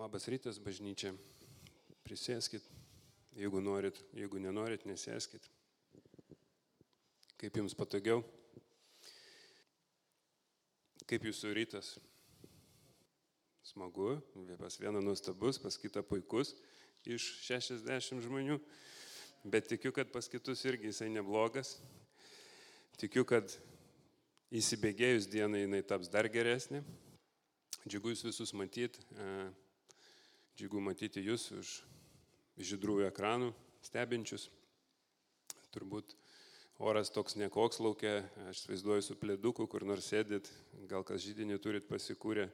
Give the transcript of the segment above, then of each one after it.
Labas rytas, bažnyčia. Prisėskit, jeigu norit, jeigu nenorit, nesėskit. Kaip jums patogiau? Kaip jūsų rytas? Smagu, pas vieną nuostabus, pas kitą puikus iš 60 žmonių, bet tikiu, kad pas kitus irgi jisai neblogas. Tikiu, kad įsibėgėjus dienai jinai taps dar geresnė. Džiugu jūs visus matyti. Džiugu matyti jūs už žydrųjų ekranų stebinčius. Turbūt oras toks nekoks laukia, aš vaizduoju su plėduku, kur nors sėdit, gal kas žydinį turit pasikūrę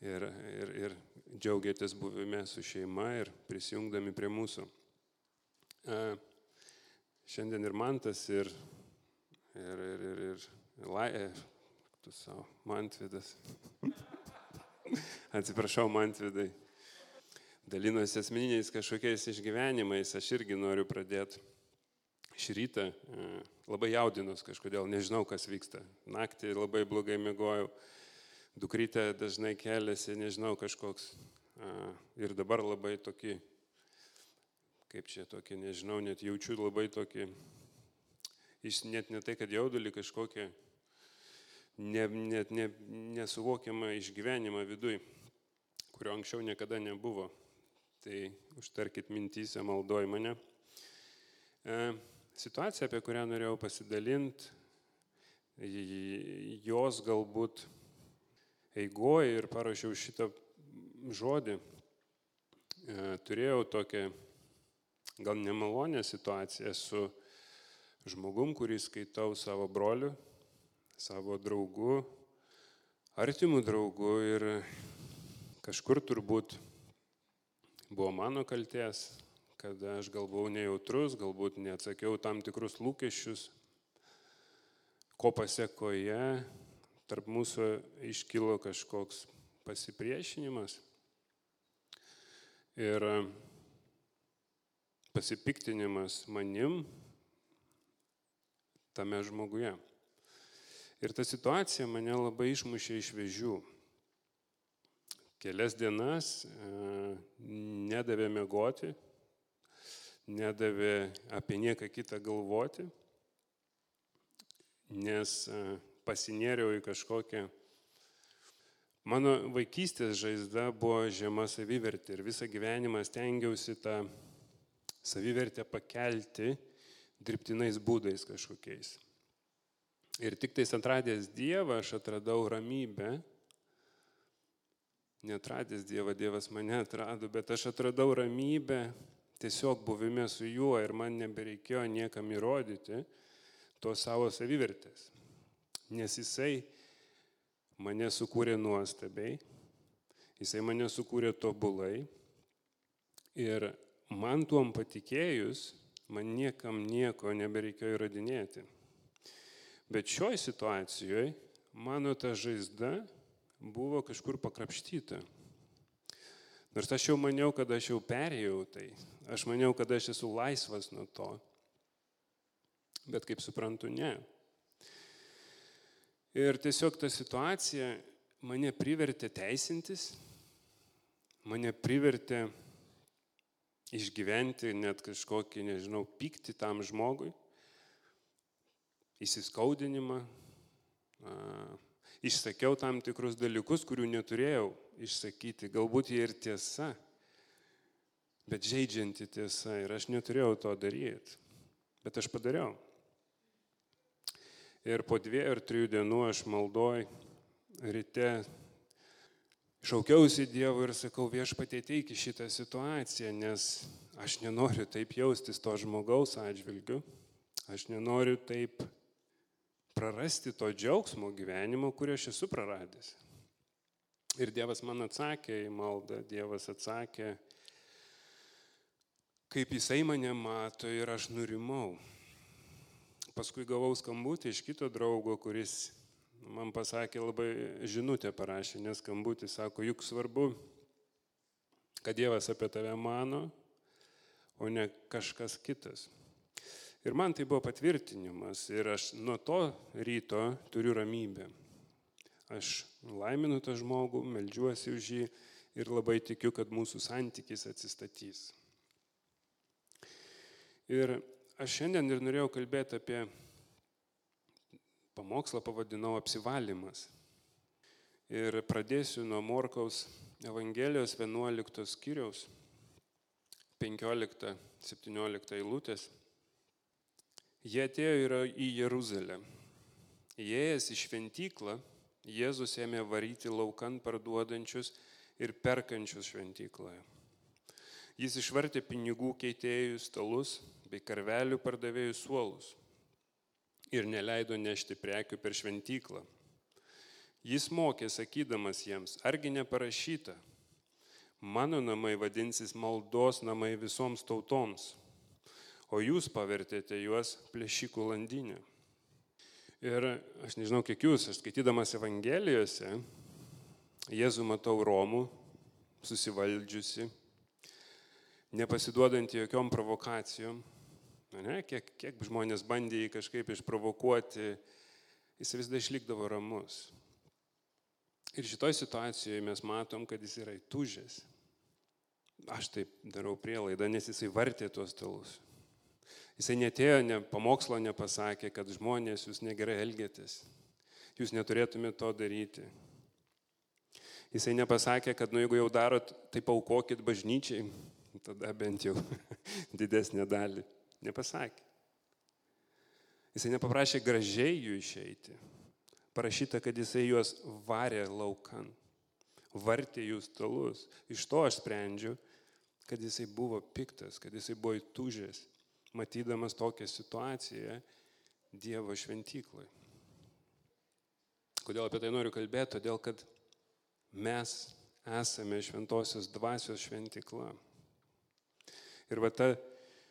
ir, ir, ir džiaugiatės buvime su šeima ir prisijungdami prie mūsų. E, šiandien ir Mantas, ir, ir, ir, ir, ir Laja, tu savo, Mantvidas. Atsiprašau, Mantvidai dalinosi asmeniniais kažkokiais išgyvenimais, aš irgi noriu pradėti. Šį rytą e, labai jaudinos kažkodėl, nežinau, kas vyksta. Naktį labai blogai mėgojau, dukrytė dažnai keliasi, nežinau, kažkoks. Ir dabar labai tokį, kaip čia tokį, nežinau, net jaučiu labai tokį, iš net ne tai, kad jaudulį kažkokią, ne, net ne, nesuvokiamą išgyvenimą viduj, kurio anksčiau niekada nebuvo. Tai užtarkit mintysę, maldoj mane. E, situacija, apie kurią norėjau pasidalinti, jos galbūt eigoje ir parašiau šitą žodį. E, turėjau tokią gal nemalonę situaciją su žmogum, kurį skaitau savo broliu, savo draugu, artimų draugu ir kažkur turbūt buvo mano kalties, kad aš gal buvau nejautrus, galbūt neatsakiau tam tikrus lūkesčius, ko pasiekoje tarp mūsų iškilo kažkoks pasipriešinimas ir pasipiktinimas manim tame žmoguje. Ir ta situacija mane labai išmušė iš vežių kelias dienas e, nedavė mėgoti, nedavė apie nieką kitą galvoti, nes e, pasinėriau į kažkokią... Mano vaikystės žaizda buvo žema savivertė ir visą gyvenimą stengiausi tą savivertę pakelti dirbtinais būdais kažkokiais. Ir tik tais atradęs Dievą aš atradau ramybę netradęs Dievą, Dievas mane atrado, bet aš atradau ramybę tiesiog buvime su juo ir man nebereikėjo niekam įrodyti to savo savivertės. Nes jisai mane sukūrė nuostabiai, jisai mane sukūrė tobulai ir man tuom patikėjus, man niekam nieko nebereikėjo įrodinėti. Bet šioj situacijoje mano ta žaizda buvo kažkur pakrapštyta. Nors aš jau maniau, kad aš jau perėjau tai, aš maniau, kad aš esu laisvas nuo to. Bet kaip suprantu, ne. Ir tiesiog ta situacija mane privertė teisintis, mane privertė išgyventi net kažkokį, nežinau, pyktį tam žmogui, įsiskaudinimą, išsakiau tam tikrus dalykus, kurių neturėjau išsakyti. Galbūt jie ir tiesa, bet žaidžianti tiesa ir aš neturėjau to daryti. Bet aš padariau. Ir po dviejų ar trijų dienų aš maldoj ryte šaukiausi Dievo ir sakau, viešpatie teiki šitą situaciją, nes aš nenoriu taip jaustis to žmogaus atžvilgiu, aš nenoriu taip prarasti to džiaugsmo gyvenimo, kurį aš esu praradęs. Ir Dievas man atsakė į maldą, Dievas atsakė, kaip Jisai mane mato ir aš nurimau. Paskui gavau skambutį iš kito draugo, kuris man pasakė labai žinutę parašė, nes skambutį sako, juk svarbu, kad Dievas apie tave mano, o ne kažkas kitas. Ir man tai buvo patvirtinimas ir aš nuo to ryto turiu ramybę. Aš laiminu tą žmogų, melžiuosi už jį ir labai tikiu, kad mūsų santykis atsistatys. Ir aš šiandien ir norėjau kalbėti apie pamokslą pavadinau apsivalymas. Ir pradėsiu nuo Morkaus Evangelijos 11 skyriaus 15-17 eilutės. Jie atėjo į Jeruzalę. Įėjęs į šventyklą, Jėzus ėmė varyti laukan parduodančius ir perkančius šventykloje. Jis išvartė pinigų keitėjų stalus bei karvelių pardavėjų suolus ir neleido nešti prekių per šventyklą. Jis mokė, sakydamas jiems, argi neparašyta, mano namai vadinsis maldos namai visoms tautoms, o jūs pavertėte juos plėšikų landinę. Ir aš nežinau, kiek jūs, aš skaitydamas Evangelijose, Jėzų matau Romų, susivaldžiusi, nepasiduodantį jokiom provokacijom. Ne, kiek, kiek žmonės bandė jį kažkaip išprovokuoti, jis vis dar išlikdavo ramus. Ir šitoj situacijoje mes matom, kad jis yra įtužęs. Aš taip darau prielaidą, nes jisai vartė tuos stalus. Jisai netėjo, ne, pamokslo nepasakė, kad žmonės jūs negerai elgėtės. Jūs neturėtumėte to daryti. Jisai nepasakė, kad nu, jeigu jau darot, tai paukokit bažnyčiai, tada bent jau didesnę dalį. Nepasakė. Jisai nepaprašė gražiai jų išeiti. Parašyta, kad jisai juos varė laukan, vartė jų stalus. Iš to aš sprendžiu, kad jisai buvo piktas, kad jisai buvo įtūžęs, matydamas tokią situaciją Dievo šventykloje. Kodėl apie tai noriu kalbėti? Todėl, kad mes esame šventosios dvasios šventykla. Ir va ta,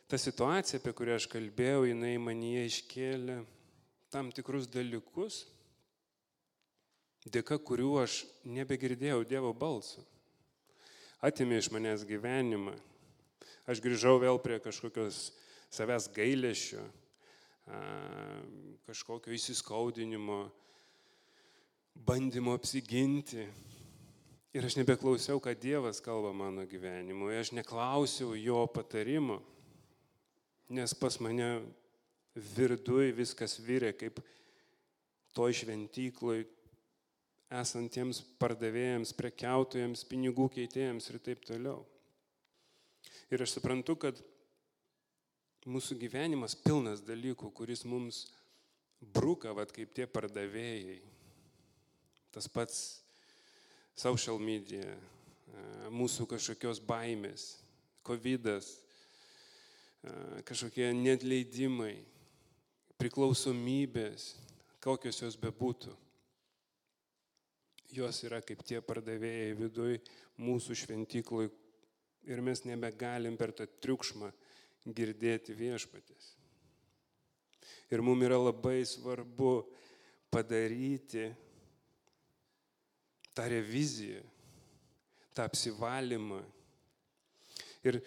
ta situacija, apie kurią aš kalbėjau, jinai manyje iškėlė tam tikrus dalykus, dėka kurių aš nebegirdėjau Dievo balsų atimė iš manęs gyvenimą. Aš grįžau vėl prie kažkokios savęs gailėšio, kažkokio įsiskaudinimo, bandymo apsiginti. Ir aš nebeklausiau, ką Dievas kalba mano gyvenimu. Aš neklausiau jo patarimo, nes pas mane virdui viskas vyrė kaip to šventykloj, esantiems pardavėjams, prekiautojams, pinigų keitėjams ir taip toliau. Ir aš suprantu, kad mūsų gyvenimas pilnas dalykų, kuris mums bruka, vad kaip tie pardavėjai. Tas pats social media, mūsų kažkokios baimės, COVID, kažkokie netleidimai, priklausomybės, kokios jos bebūtų jos yra kaip tie pardavėjai viduj mūsų šventykloj ir mes nebegalim per tą triukšmą girdėti viešpatės. Ir mums yra labai svarbu padaryti tą reviziją, tą apsivalymą. Ir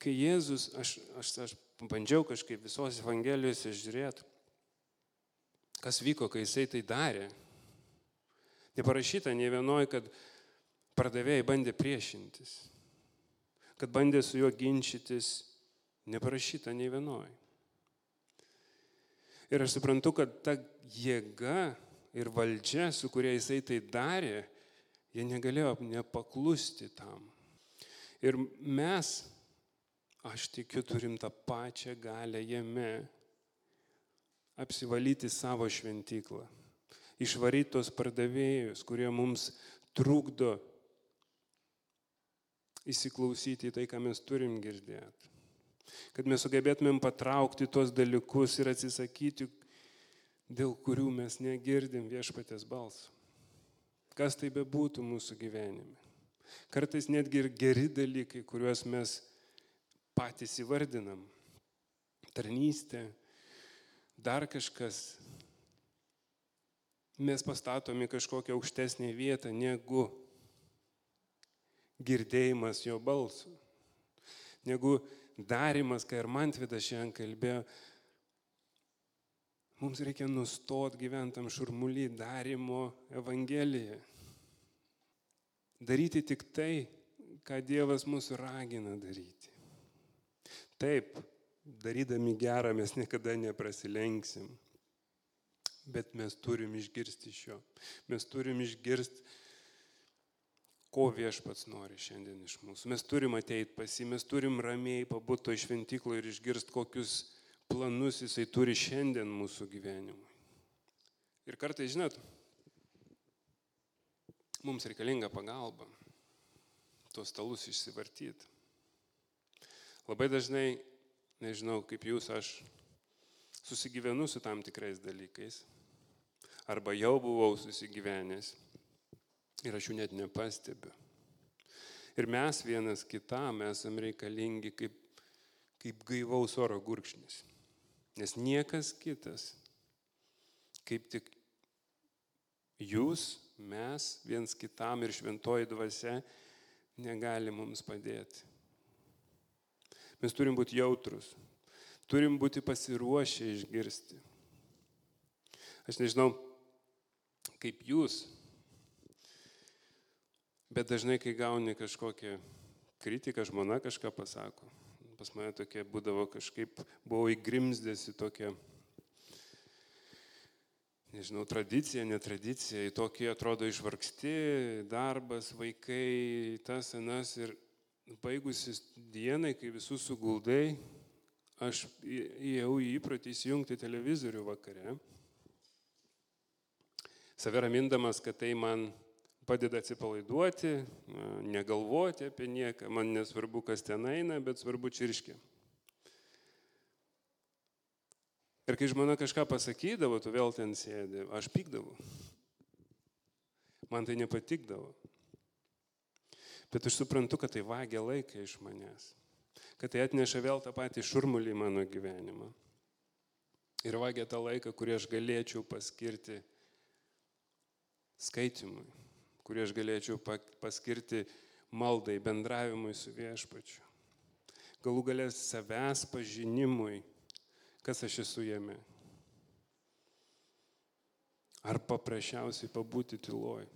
kai Jėzus, aš, aš, aš bandžiau kažkaip visos Evangelijose žiūrėti, kas vyko, kai jisai tai darė. Neparašyta ne vienoje, kad pardavėjai bandė priešintis, kad bandė su juo ginčytis, neparašyta ne vienoje. Ir aš suprantu, kad ta jėga ir valdžia, su kuria jisai tai darė, jie negalėjo nepaklusti tam. Ir mes, aš tikiu, turim tą pačią galę jame apsivalyti savo šventyklą išvaryti tos pardavėjus, kurie mums trukdo įsiklausyti į tai, ką mes turim girdėti. Kad mes sugebėtumėm patraukti tuos dalykus ir atsisakyti, dėl kurių mes negirdim viešpatės balsą. Kas tai bebūtų mūsų gyvenime. Kartais netgi ir geri dalykai, kuriuos mes patys įvardinam. Tarnystė, dar kažkas, mes pastatomi kažkokią aukštesnę vietą negu girdėjimas jo balsų, negu darimas, ką ir Mantvidas šiandien kalbėjo. Mums reikia nustot gyventam šurmuly darimo Evangeliją. daryti tik tai, ką Dievas mūsų ragina daryti. Taip, darydami gerą mes niekada neprasilenksim, bet mes turim išgirsti iš jo. Mes turim išgirsti, ko viešpats nori šiandien iš mūsų. Mes turim ateiti pas jį, mes turim ramiai pabūti to išventyklo ir išgirsti, kokius planus jisai turi šiandien mūsų gyvenimui. Ir kartai, žinot, mums reikalinga pagalba tuos stalus išsivartyti. Labai dažnai, nežinau kaip jūs, aš susigyvenu su tam tikrais dalykais. Arba jau buvau susigyvenęs ir aš jų net nepastebiu. Ir mes vienas kitam esam reikalingi kaip, kaip gaivaus oro gurkšnis. Nes niekas kitas, kaip tik jūs, mes viens kitam ir šventoji dvasia negali mums padėti. Mes turim būti jautrus, turim būti pasiruošę išgirsti. Aš nežinau, kaip jūs, bet dažnai, kai gauni kažkokią kritiką, žmona kažką pasako. Pas mane tokia būdavo kažkaip, buvau įgrimzdęs į tokią, nežinau, tradiciją, netradicija, į tokį atrodo išvargsti, darbas, vaikai, tas, anas ir baigusis dienai, kai visus suguldai, aš įėjau į įprotį įsijungti televizorių vakare, save ramindamas, kad tai man padeda atsipalaiduoti, negalvoti apie nieką, man nesvarbu, kas ten eina, bet svarbu čirškė. Ir kai žmona kažką pasakydavo, tu vėl ten sėdė, aš pykdavau. Man tai nepatikdavo. Bet aš suprantu, kad tai vagia laiką iš manęs. Kad tai atneša vėl tą patį šurmulį mano gyvenimą. Ir vagia tą laiką, kurį aš galėčiau paskirti skaitimui, kurį aš galėčiau paskirti maldai, bendravimui su viešpačiu. Galų galės savęs pažinimui, kas aš esu jame. Ar paprasčiausiai pabūti tyloj.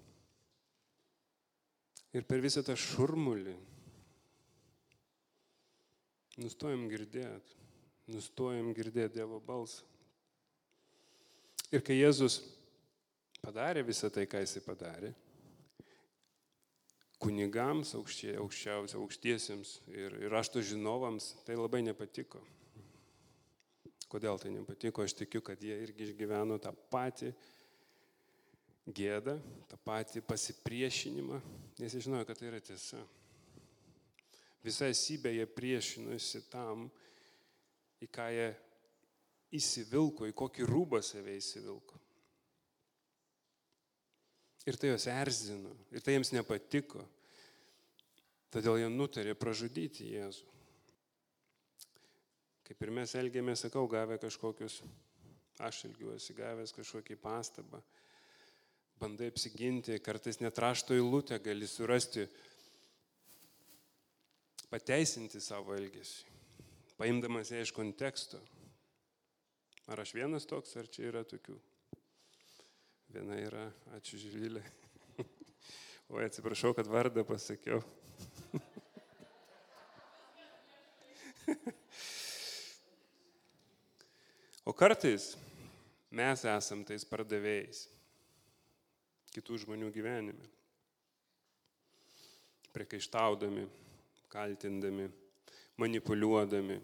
Ir per visą tą šurmulį nustojam girdėti, nustojam girdėti Dievo balsą. Ir kai Jėzus padarė visą tai, ką jisai padarė, kunigams, aukščia, aukščiausia, aukštiesiems ir, ir rašto žinovams tai labai nepatiko. Kodėl tai nepatiko? Aš tikiu, kad jie irgi išgyveno tą patį gėdą, tą patį pasipriešinimą, nes jie žinojo, kad tai yra tiesa. Visa esybė jie priešinosi tam, į ką jie įsivilko, į kokį rūbą save įsivilko. Ir tai juos erzino, ir tai jiems nepatiko. Todėl jie nutarė pražudyti Jėzų. Kaip ir mes elgėmės, sakau, gavę kažkokius, aš ilgiuosi gavęs kažkokį pastabą bandai apsiginti, kartais net rašto eilutę gali surasti, pateisinti savo elgesį, paimdamas ją iš konteksto. Ar aš vienas toks, ar čia yra tokių? Viena yra, ačiū Živilė. O atsiprašau, kad vardą pasakiau. o kartais mes esam tais pardavėjais kitų žmonių gyvenime. Priekaištaudami, kaltindami, manipuliuodami.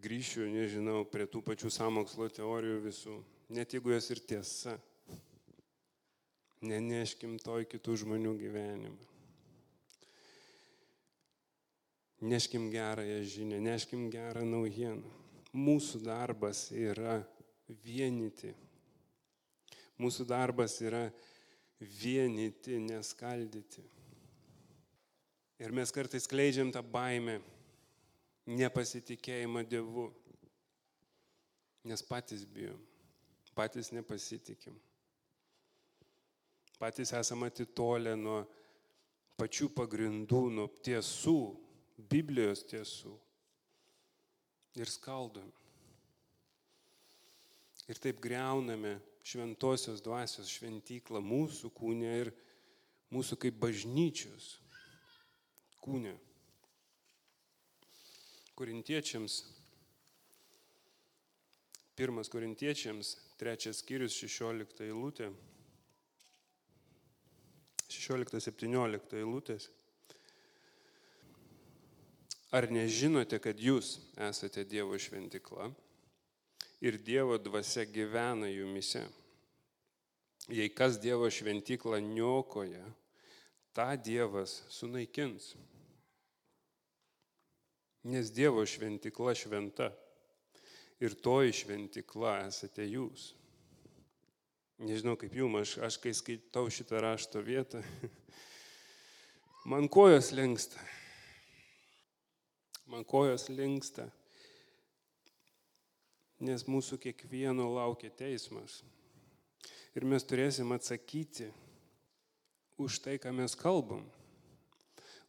Grįšiu, nežinau, prie tų pačių samokslo teorijų visų, net jeigu jos ir tiesa. Neneškim to į kitų žmonių gyvenimą. Neškim gerąją žinę, neškim gerą naujieną. Mūsų darbas yra vienyti Mūsų darbas yra vienyti, neskaldyti. Ir mes kartais kleidžiam tą baimę, nepasitikėjimą Dievu, nes patys bijom, patys nepasitikim. Patys esame atitolę nuo pačių pagrindų, nuo tiesų, Biblijos tiesų. Ir skaldom. Ir taip greuname šventosios dvasios šventyklą mūsų kūne ir mūsų kaip bažnyčios kūne. Korintiečiams, pirmas korintiečiams, trečias skyrius, 16 eilutė, 16-17 eilutės. Ar nežinote, kad jūs esate Dievo šventikla ir Dievo dvasia gyvena jumise? Jei kas Dievo šventiklą niokoja, tą Dievas sunaikins. Nes Dievo šventikla šventa ir toji šventikla esate jūs. Nežinau kaip jums, aš, aš kai skaitau šitą rašto vietą, man kojos lenksta. Man kojos lenksta, nes mūsų kiekvieno laukia teismas. Ir mes turėsim atsakyti už tai, ką mes kalbam.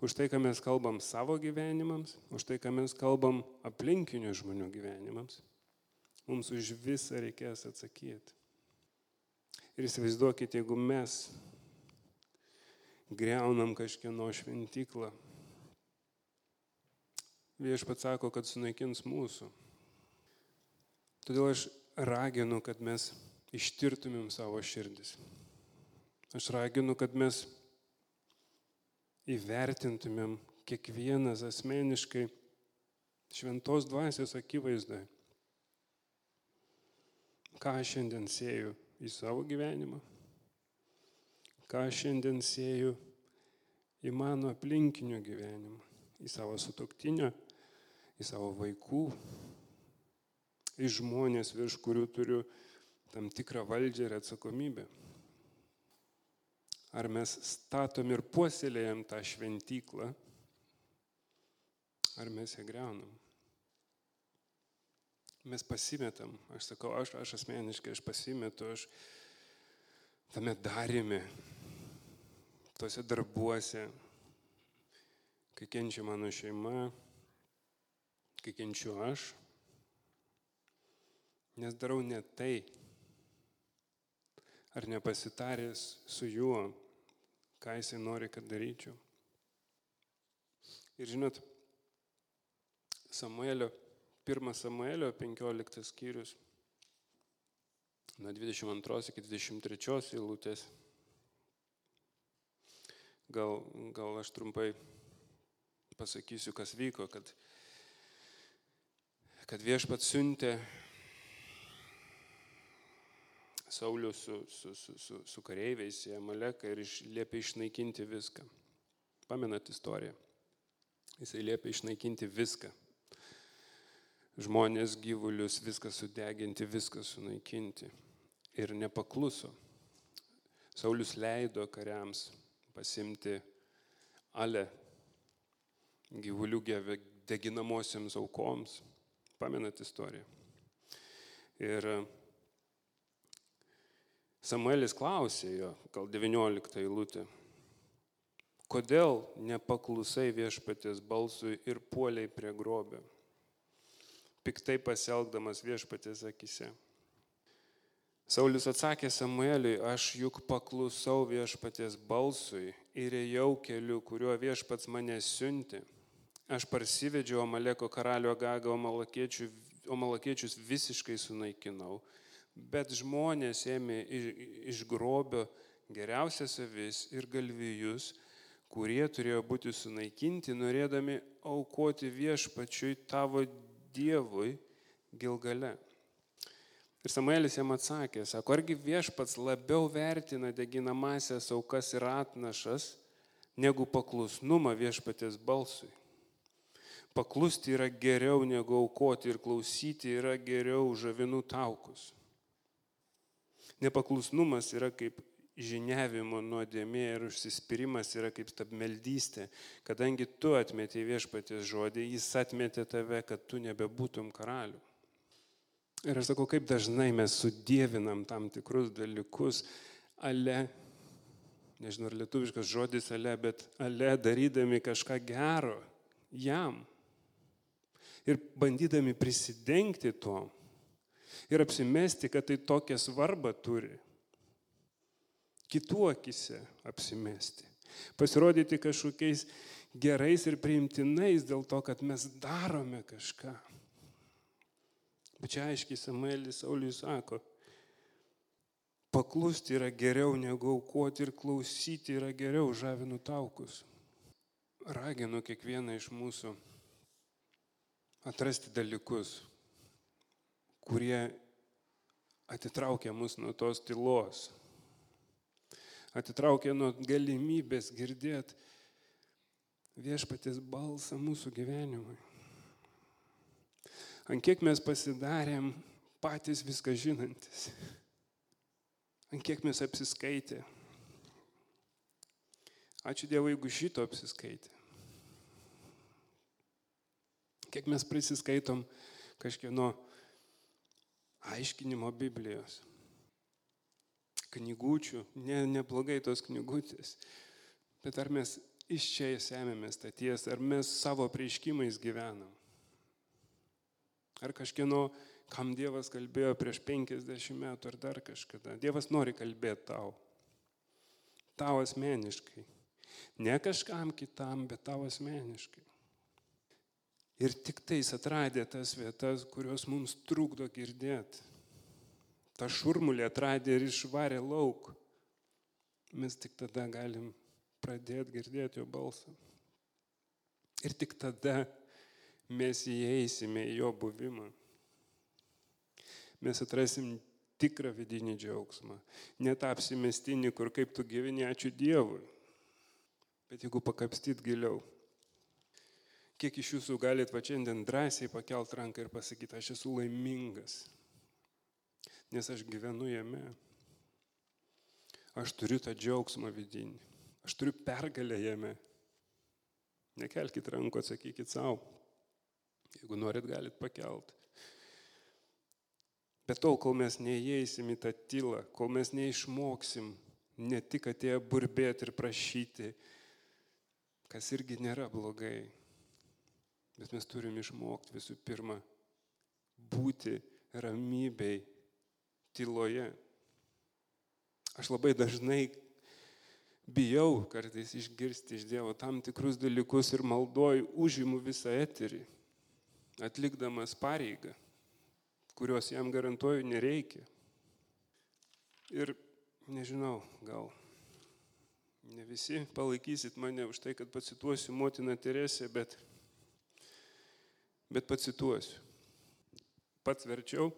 Už tai, ką mes kalbam savo gyvenimams, už tai, ką mes kalbam aplinkinių žmonių gyvenimams. Mums už visą reikės atsakyti. Ir įsivaizduokite, jeigu mes greunam kažkieno šventyklą, viešpats sako, kad sunaikins mūsų. Todėl aš raginu, kad mes ištirtumėm savo širdis. Aš raginu, kad mes įvertintumėm kiekvienas asmeniškai šventos dvasios akivaizdoje. Ką aš šiandien sėju į savo gyvenimą, ką aš šiandien sėju į mano aplinkinių gyvenimą, į savo sutoktinio, į savo vaikų, į žmonės, virš kurių turiu tam tikrą valdžią ir atsakomybę. Ar mes statom ir puoselėjam tą šventyklą, ar mes ją greunam. Mes pasimetam, aš sakau, aš, aš asmeniškai, aš pasimetu, aš tame darime, tose darbuose, kai kenčia mano šeima, kai kenčiu aš, nes darau ne tai, ar nepasitaręs su juo, ką jisai nori, kad daryčiau. Ir žinot, Samuelio, pirmas Samuelio 15 skyrius, nuo 22 iki 23 eilutės. Gal, gal aš trumpai pasakysiu, kas vyko, kad, kad viešpat siuntė Saulius su, su, su, su, su kareiviais į Amaleką ir iš, liepia išnaikinti viską. Pamenat istoriją? Jisai liepia išnaikinti viską. Žmonės, gyvulius, viską sudeginti, viską sunaikinti. Ir nepakluso. Saulis leido kariams pasimti ale gyvulių deginamosiams aukoms. Pamenat istoriją? Ir Samuelis klausė jo, gal 19 eilutė, kodėl nepaklusai viešpatės balsui ir puoliai prie grobio, piktai pasielgdamas viešpatės akise. Saulis atsakė Samueliui, aš juk paklusau viešpatės balsui ir ėjau keliu, kuriuo viešpats mane siunti. Aš parsivedžiau Amaleko karalio Gagą, o malakiečius visiškai sunaikinau bet žmonės ėmė iš grobio geriausias avis ir galvijus, kurie turėjo būti sunaikinti, norėdami aukoti viešpačiui tavo Dievui Gilgale. Ir Samuelis jam atsakė, sako, argi viešpats labiau vertina deginamasias aukas ir atnašas, negu paklusnumą viešpatės balsui. Paklusti yra geriau negu aukoti ir klausyti yra geriau už avinų taukus. Nepaklusnumas yra kaip žiniavimo nuodėmė ir užsispyrimas yra kaip stabmeldystė. Kadangi tu atmetė viešpatės žodį, jis atmetė tave, kad tu nebebūtum karalių. Ir aš sakau, kaip dažnai mes sudėvinam tam tikrus dalykus, ale, nežinau ar lietuviškas žodis ale, bet ale darydami kažką gero jam. Ir bandydami prisidengti to, ir apsimesti, kad tai tokią svarbą turi. Kitų akise apsimesti. Pasirodyti kažkokiais gerais ir priimtinais dėl to, kad mes darome kažką. Bet čia aiškiai Samuelis Saulis sako, paklusti yra geriau negu aukoti ir klausyti yra geriau žavinu taukus. Raginu kiekvieną iš mūsų atrasti dalykus, kurie atitraukia mus nuo tos tylos, atitraukia nuo galimybės girdėti viešpatės balsą mūsų gyvenimui. Ant kiek mes pasidarėm patys viską žinantis, ant kiek mes apsiskaitė. Ačiū Dievui, jeigu šito apsiskaitė. Kiek mes prisiskaitom kažkieno aiškinimo Biblijos. Knygučių, ne, neblogai tos knygutės, bet ar mes iš čia semėmės tą tiesą, ar mes savo prieškimais gyvenam. Ar kažkieno, kam Dievas kalbėjo prieš 50 metų ar dar kažkada. Dievas nori kalbėti tau. Tau asmeniškai. Ne kažkam kitam, bet tau asmeniškai. Ir tik tais atradė tas vietas, kurios mums trukdo girdėti. Ta šurmulė atradė ir išvarė lauk. Mes tik tada galim pradėti girdėti jo balsą. Ir tik tada mes įeisime į jo buvimą. Mes atrasim tikrą vidinį džiaugsmą. Netapsimestinį, kur kaip tu gyveni, ačiū Dievui. Bet jeigu pakapstyt giliau, Kiek iš jūsų galit va šiandien drąsiai pakelt ranką ir pasakyti, aš esu laimingas, nes aš gyvenu jame. Aš turiu tą džiaugsmą vidinį, aš turiu pergalę jame. Nekelkite rankų, atsakykit savo. Jeigu norit, galit pakelt. Bet tol, kol mes neįeisim į tą tylą, kol mes neišmoksim ne tik atėję burbėti ir prašyti, kas irgi nėra blogai, Bet mes turim išmokti visų pirma būti ramybei, tyloje. Aš labai dažnai bijau kartais išgirsti iš Dievo tam tikrus dalykus ir maldoju užimu visą eterį, atlikdamas pareigą, kurios jam garantuoju nereikia. Ir nežinau, gal ne visi palaikysit mane už tai, kad pacituosiu motiną Teresę, bet bet pacituosiu. Pats verčiau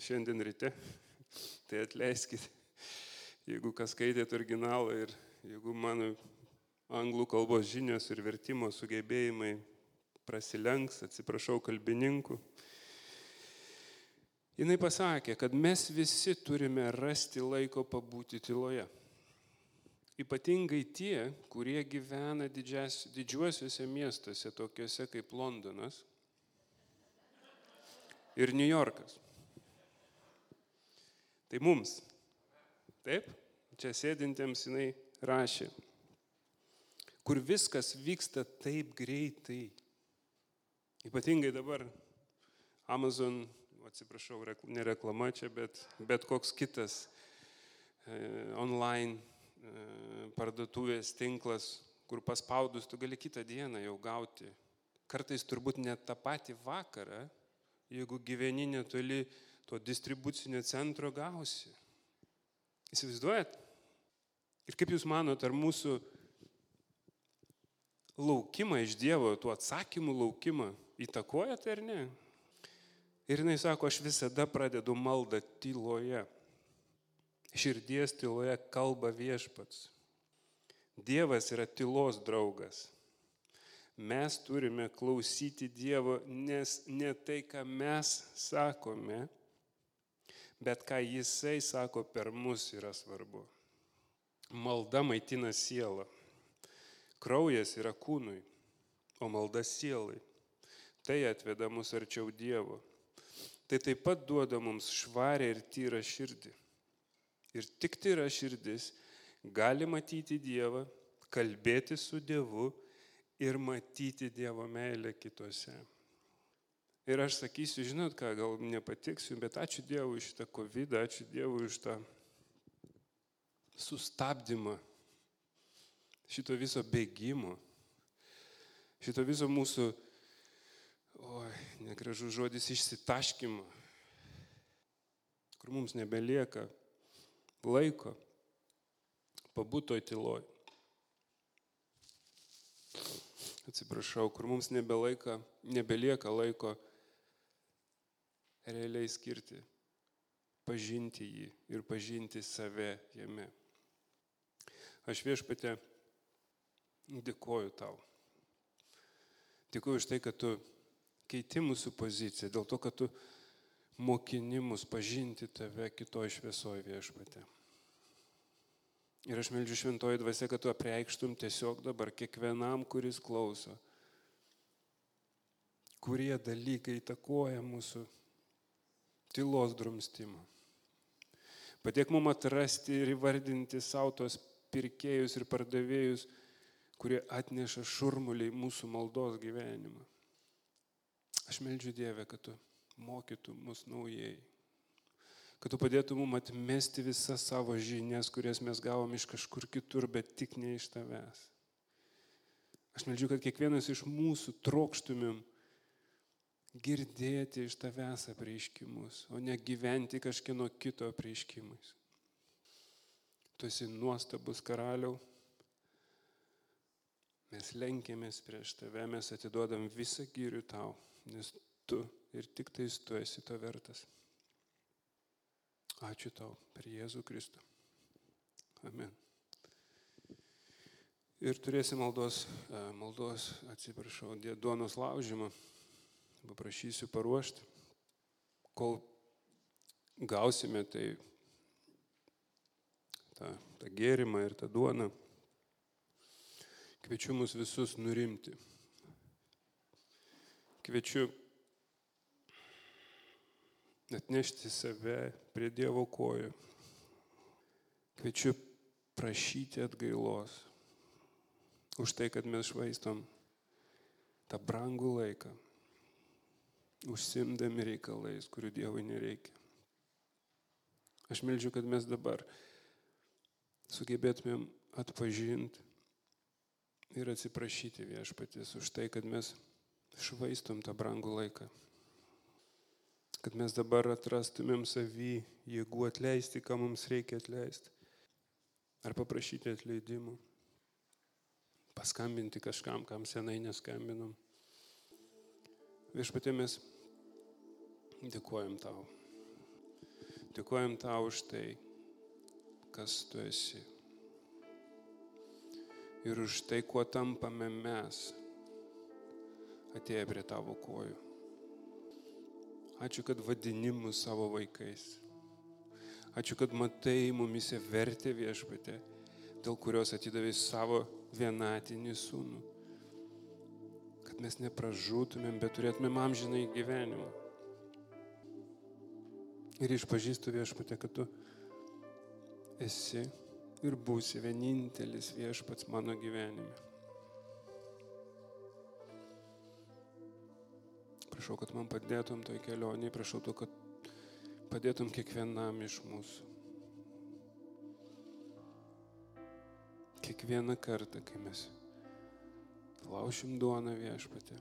šiandien ryte, tai atleiskit, jeigu kas skaitėt originalą ir jeigu mano anglų kalbos žinios ir vertimo sugebėjimai prasilenks, atsiprašau kalbininkų. Jis pasakė, kad mes visi turime rasti laiko pabūti tyloje. Ypatingai tie, kurie gyvena didžias, didžiuosiuose miestuose, tokiuose kaip Londonas, ir New Yorkas. Tai mums. Taip, čia sėdintiems jinai rašė, kur viskas vyksta taip greitai. Ypatingai dabar Amazon, atsiprašau, ne reklama čia, bet, bet koks kitas e, online e, parduotuvės tinklas, kur paspaudus tu gali kitą dieną jau gauti. Kartais turbūt net tą patį vakarą jeigu gyveni netoli to distribucinio centro gausi. Įsivaizduojat? Ir kaip Jūs manot, ar mūsų laukimą iš Dievo, tų atsakymų laukimą įtakoja tai ar ne? Ir jinai sako, aš visada pradedu maldą tyloje. Širdies tyloje kalba viešpats. Dievas yra tylos draugas mes turime klausyti Dievo, nes ne tai, ką mes sakome, bet ką Jisai sako per mus yra svarbu. Malda maitina sielą. Kraujas yra kūnui, o malda sielai. Tai atveda mus arčiau Dievo. Tai taip pat duoda mums švarę ir tyrą širdį. Ir tik tyra širdis gali matyti Dievą, kalbėti su Dievu ir matyti Dievo meilę kitose. Ir aš sakysiu, žinot ką, gal nepatiksiu, bet ačiū Dievui už šitą COVID, ačiū Dievui už tą sustabdymą. šito viso bėgimo, šito viso mūsų, oi, negražus žodis, išsitaškimo, kur mums nebelieka laiko pabūtoj tyloj. Atsiprašau, kur mums nebelaika, nebelieka laiko realiai skirti, pažinti jį ir pažinti save jame. Aš viešpatė dėkoju tau. Dėkoju už tai, kad tu keiti mūsų poziciją, dėl to, kad tu mokini mus pažinti tave kitoje šviesoje viešpatė. Ir aš meldžiu šventoji dvasia, kad tu apreikštum tiesiog dabar kiekvienam, kuris klauso, kurie dalykai įtakoja mūsų tylos drumstimą. Padėk mum atrasti ir įvardinti savo tos pirkėjus ir pardavėjus, kurie atneša šurmuliai mūsų maldos gyvenimą. Aš meldžiu Dievę, kad tu mokytų mus naujai. Kad tu padėtum mums atmesti visas savo žinias, kurias mes gavom iš kažkur kitur, bet tik ne iš tavęs. Aš meldžiu, kad kiekvienas iš mūsų trokštumėm girdėti iš tavęs apreiškimus, o ne gyventi kažkieno kito apreiškimais. Tu esi nuostabus karaliau. Mes lenkėmės prieš tave, mes atiduodam visą gyrių tau, nes tu ir tik tais tu esi to vertas. Ačiū tau per Jėzų Kristų. Amen. Ir turėsim maldos, e, maldos atsiprašau, duonos laužymą. Paprašysiu paruošti. Kol gausime tai tą, tą gėrimą ir tą duoną, kviečiu mus visus nurimti. Kviečiu atnešti save prie Dievo kojų. Kviečiu prašyti atgailos už tai, kad mes švaistom tą brangų laiką, užsimdami reikalais, kurių Dievui nereikia. Aš melžiu, kad mes dabar sugebėtumėm atpažinti ir atsiprašyti viešpatis už tai, kad mes švaistom tą brangų laiką kad mes dabar atrastumėm savį jėgų atleisti, ką mums reikia atleisti. Ar paprašyti atleidimų. Paskambinti kažkam, kam senai neskambinom. Viešpatė mes dėkojam tau. Dėkojam tau už tai, kas tu esi. Ir už tai, kuo tampame mes, atėję prie tavo kojų. Ačiū, kad vadini mus savo vaikais. Ačiū, kad matai mumise vertę viešpatę, dėl kurios atidavai savo vienatinį sūnų. Kad mes nepražūtumėm, bet turėtumėm amžinai gyvenimą. Ir išpažįstu viešpatę, kad tu esi ir būsi vienintelis viešpats mano gyvenime. Prašau, kad man padėtum toj kelionėje, prašau tu, kad padėtum kiekvienam iš mūsų. Kiekvieną kartą, kai mes laušim duoną viešpatį,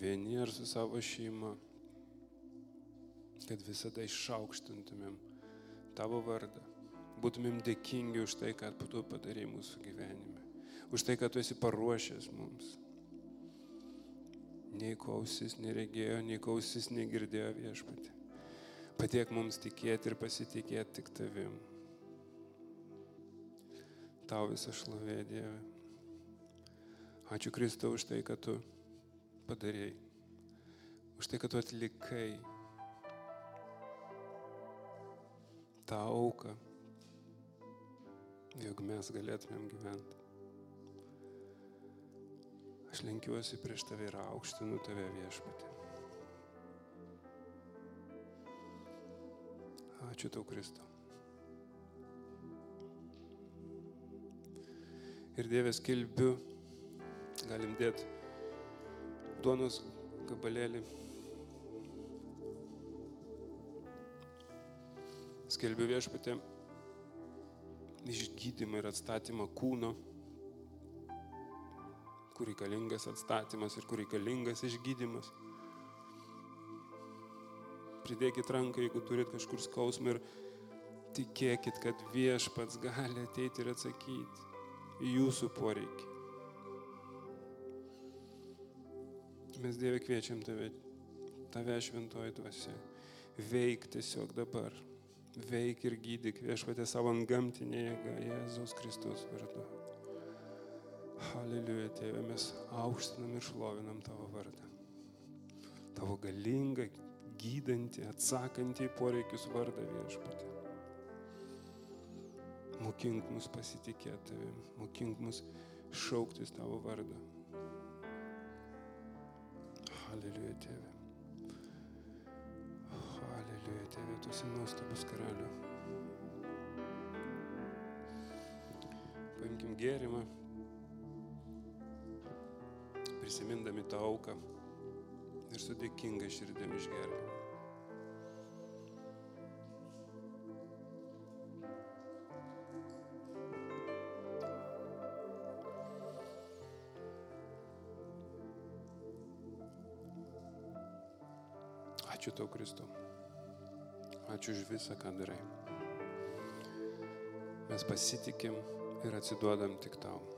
vieni ar su savo šeima, kad visada išaukštintumėm tavo vardą, būtumėm dėkingi už tai, ką tu padarai mūsų gyvenime, už tai, kad tu esi paruošęs mums nei klausis neregėjo, nei klausis negirdėjo viešpatį. Padėk mums tikėti ir pasitikėti tik tavim. Tau visą šlovė Dieve. Ačiū Kristau už tai, kad tu padarėjai. Už tai, kad tu atlikai tą auką, jog mes galėtumėm gyventi. Aš lenkiuosi prieš tave ir aukštinu tave viešpatį. Ačiū tau, Kristau. Ir Dievės kelbiu, galim dėti duonos gabalėlį. Skelbiu viešpatė išgydymą ir atstatymą kūno kur reikalingas atstatymas ir kur reikalingas išgydymas. Pridėkit ranką, jeigu turit kažkur skausmą ir tikėkit, kad viešpats gali ateiti ir atsakyti į jūsų poreikį. Mes Dieve kviečiam tave, tave šventoji dvasia. Veik tiesiog dabar. Veik ir gydyk viešpatė savo gamtinė jėga Jėzaus Kristus vardu. Haleliuja, tėve, mes aukštinam ir šlovinam tavo vardą. Tavo galingą, gydantį, atsakantį į poreikius vardą viešpatė. Mokink mus pasitikėti tavim, mokink mus šauktis tavo vardą. Haleliuja, tėve. Haleliuja, tėve, tu esi nuostabus karaliu. Paimkim gėrimą, prisimindami tą auką ir su dėkinga širdėm išgerkim. Ačiū tau, Kristau. Ačiū už visą, ką darai. Mes pasitikim ir atsiduodam tik tau.